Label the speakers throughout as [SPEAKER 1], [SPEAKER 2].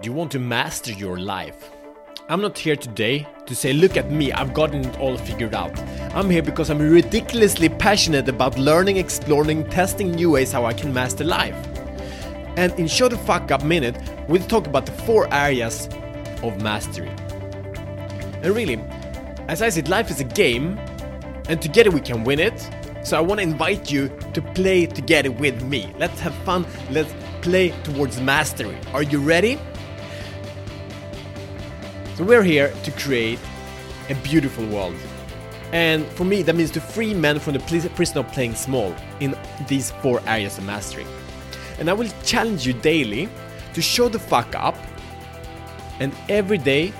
[SPEAKER 1] Do you want to master your life? I'm not here today to say, look at me, I've gotten it all figured out. I'm here because I'm ridiculously passionate about learning, exploring, testing new ways how I can master life. And in Show the Fuck Up Minute, we'll talk about the four areas of mastery. And really, as I said, life is a game, and together we can win it. So I want to invite you to play together with me. Let's have fun, let's play towards mastery. Are you ready? So we're here to create a beautiful world. And for me, that means to free men from the prison of playing small in these four areas of mastery. And I will challenge you daily to show the fuck up and every day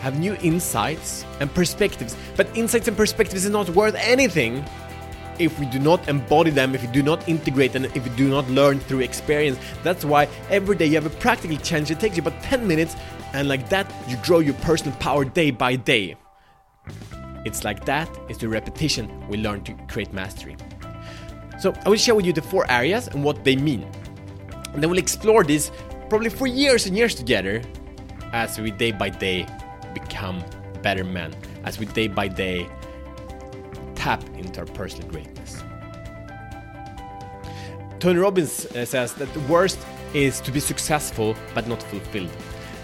[SPEAKER 1] have new insights and perspectives. But insights and perspectives is not worth anything if we do not embody them, if we do not integrate them, if we do not learn through experience. That's why every day you have a practical challenge. It takes you about 10 minutes and like that, you grow your personal power day by day. It's like that, it's the repetition we learn to create mastery. So, I will share with you the four areas and what they mean. And then we'll explore this probably for years and years together as we day by day become better men, as we day by day tap into our personal greatness. Tony Robbins uh, says that the worst is to be successful but not fulfilled.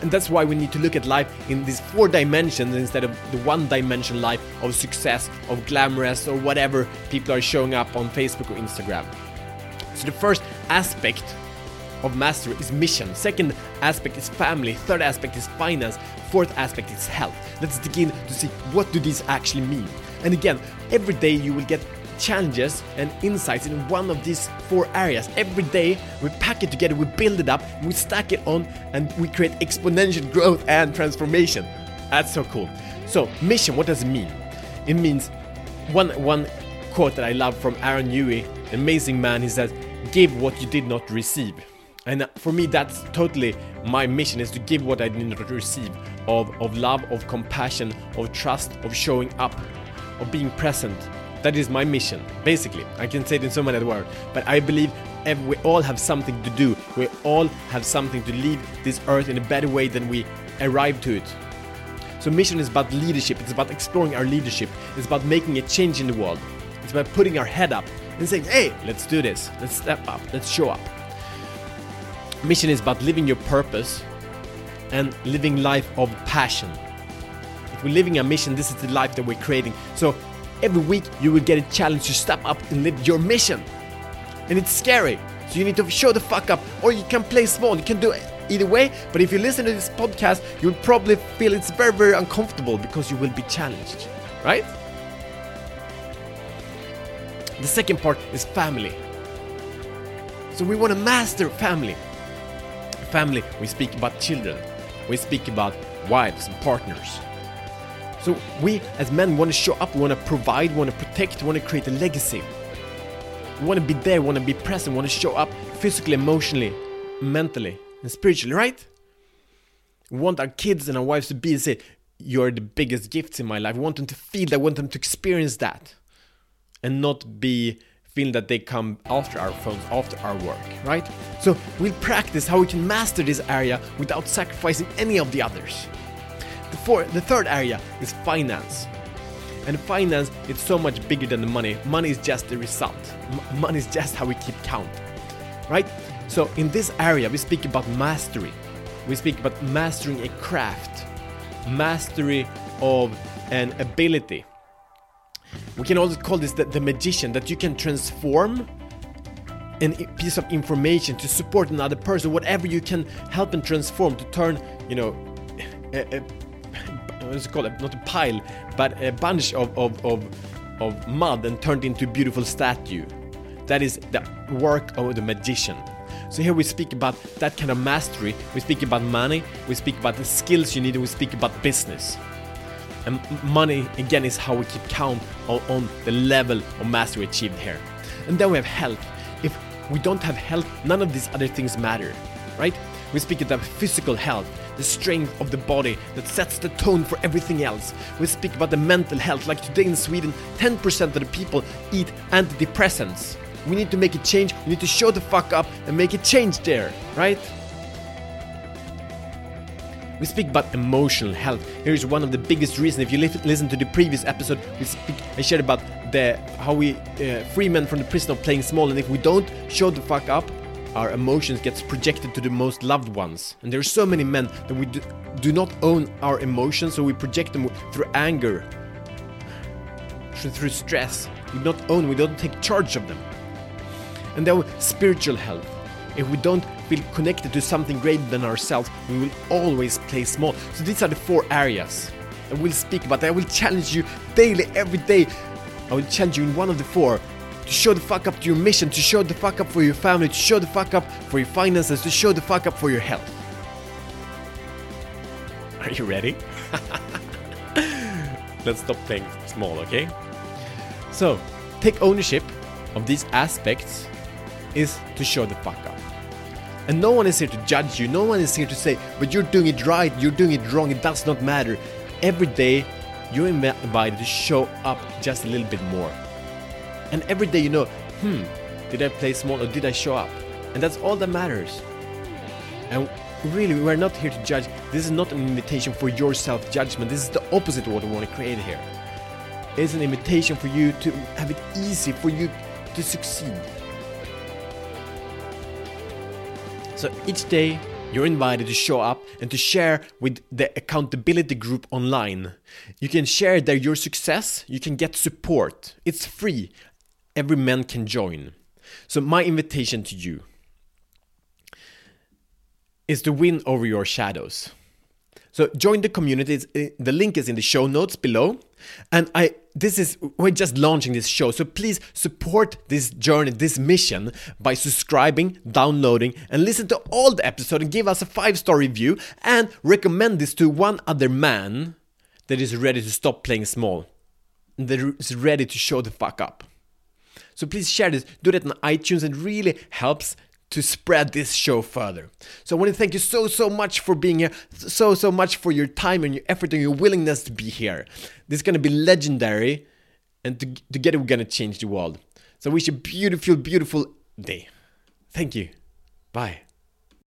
[SPEAKER 1] And that's why we need to look at life in these four dimensions instead of the one dimension life of success, of glamorous, or whatever people are showing up on Facebook or Instagram. So the first aspect of mastery is mission. Second aspect is family. Third aspect is finance. Fourth aspect is health. Let's begin to see what do these actually mean. And again, every day you will get challenges and insights in one of these four areas. Every day we pack it together, we build it up, we stack it on, and we create exponential growth and transformation. That's so cool. So, mission, what does it mean? It means one one quote that I love from Aaron Newey, amazing man, he says, give what you did not receive. And uh, for me, that's totally my mission is to give what I did not receive of, of love, of compassion, of trust, of showing up, of being present, that is my mission, basically. I can say it in so many words, but I believe we all have something to do. We all have something to leave this earth in a better way than we arrived to it. So, mission is about leadership, it's about exploring our leadership, it's about making a change in the world, it's about putting our head up and saying, hey, let's do this, let's step up, let's show up. Mission is about living your purpose and living life of passion. We're living a mission, this is the life that we're creating. So Every week you will get a challenge to step up and live your mission. And it's scary. So you need to show the fuck up or you can play small. You can do it either way, but if you listen to this podcast, you will probably feel it's very very uncomfortable because you will be challenged, right? The second part is family. So we want to master family. Family, we speak about children. We speak about wives and partners. So we as men want to show up, we want to provide, want to protect, want to create a legacy. We want to be there, we want to be present, want to show up physically, emotionally, mentally, and spiritually, right? We want our kids and our wives to be and say, You're the biggest gifts in my life. We want them to feel that, we want them to experience that. And not be feeling that they come after our phones, after our work, right? So we'll practice how we can master this area without sacrificing any of the others. Fourth, the third area is finance. And finance is so much bigger than the money. Money is just the result. M- money is just how we keep count. Right? So in this area we speak about mastery. We speak about mastering a craft, mastery of an ability. We can also call this the, the magician that you can transform a piece of information to support another person, whatever you can help and transform to turn, you know, a, a what's it called? Not a pile, but a bunch of, of, of, of mud and turned into a beautiful statue. That is the work of the magician. So here we speak about that kind of mastery. We speak about money. We speak about the skills you need. We speak about business. And money again is how we keep count on, on the level of mastery achieved here. And then we have health. If we don't have health, none of these other things matter, right? We speak about physical health, the strength of the body that sets the tone for everything else. We speak about the mental health, like today in Sweden, 10% of the people eat antidepressants. We need to make a change, we need to show the fuck up and make a change there, right? We speak about emotional health. Here's one of the biggest reasons. If you li- listen to the previous episode, we speak. I shared about the how we uh, free men from the prison of playing small, and if we don't show the fuck up, our emotions gets projected to the most loved ones. And there are so many men that we do, do not own our emotions, so we project them through anger, through stress. We don't own. We don't take charge of them. And then spiritual health. If we don't feel connected to something greater than ourselves, we will always play small. So these are the four areas I will speak about. that. I will challenge you daily, every day. I will challenge you in one of the four to show the fuck up to your mission, to show the fuck up for your family, to show the fuck up for your finances, to show the fuck up for your health. Are you ready? Let's stop playing small, okay? So, take ownership of these aspects is to show the fuck up. And no one is here to judge you, no one is here to say, but you're doing it right, you're doing it wrong, it does not matter. Every day, you're invited to show up just a little bit more. And every day you know, hmm, did I play small or did I show up? And that's all that matters. And really, we're not here to judge. This is not an invitation for your self judgment. This is the opposite of what we want to create here. It's an invitation for you to have it easy, for you to succeed. So each day, you're invited to show up and to share with the accountability group online. You can share there your success, you can get support. It's free. Every man can join. So my invitation to you is to win over your shadows. So join the community. The link is in the show notes below. And I this is we're just launching this show. So please support this journey, this mission by subscribing, downloading, and listen to all the episodes and give us a five-star review and recommend this to one other man that is ready to stop playing small. That is ready to show the fuck up. So please share this, do that on iTunes, it really helps to spread this show further. So I want to thank you so, so much for being here, so, so much for your time and your effort and your willingness to be here. This is going to be legendary, and to, together we're going to change the world. So I wish you a beautiful, beautiful day. Thank you. Bye.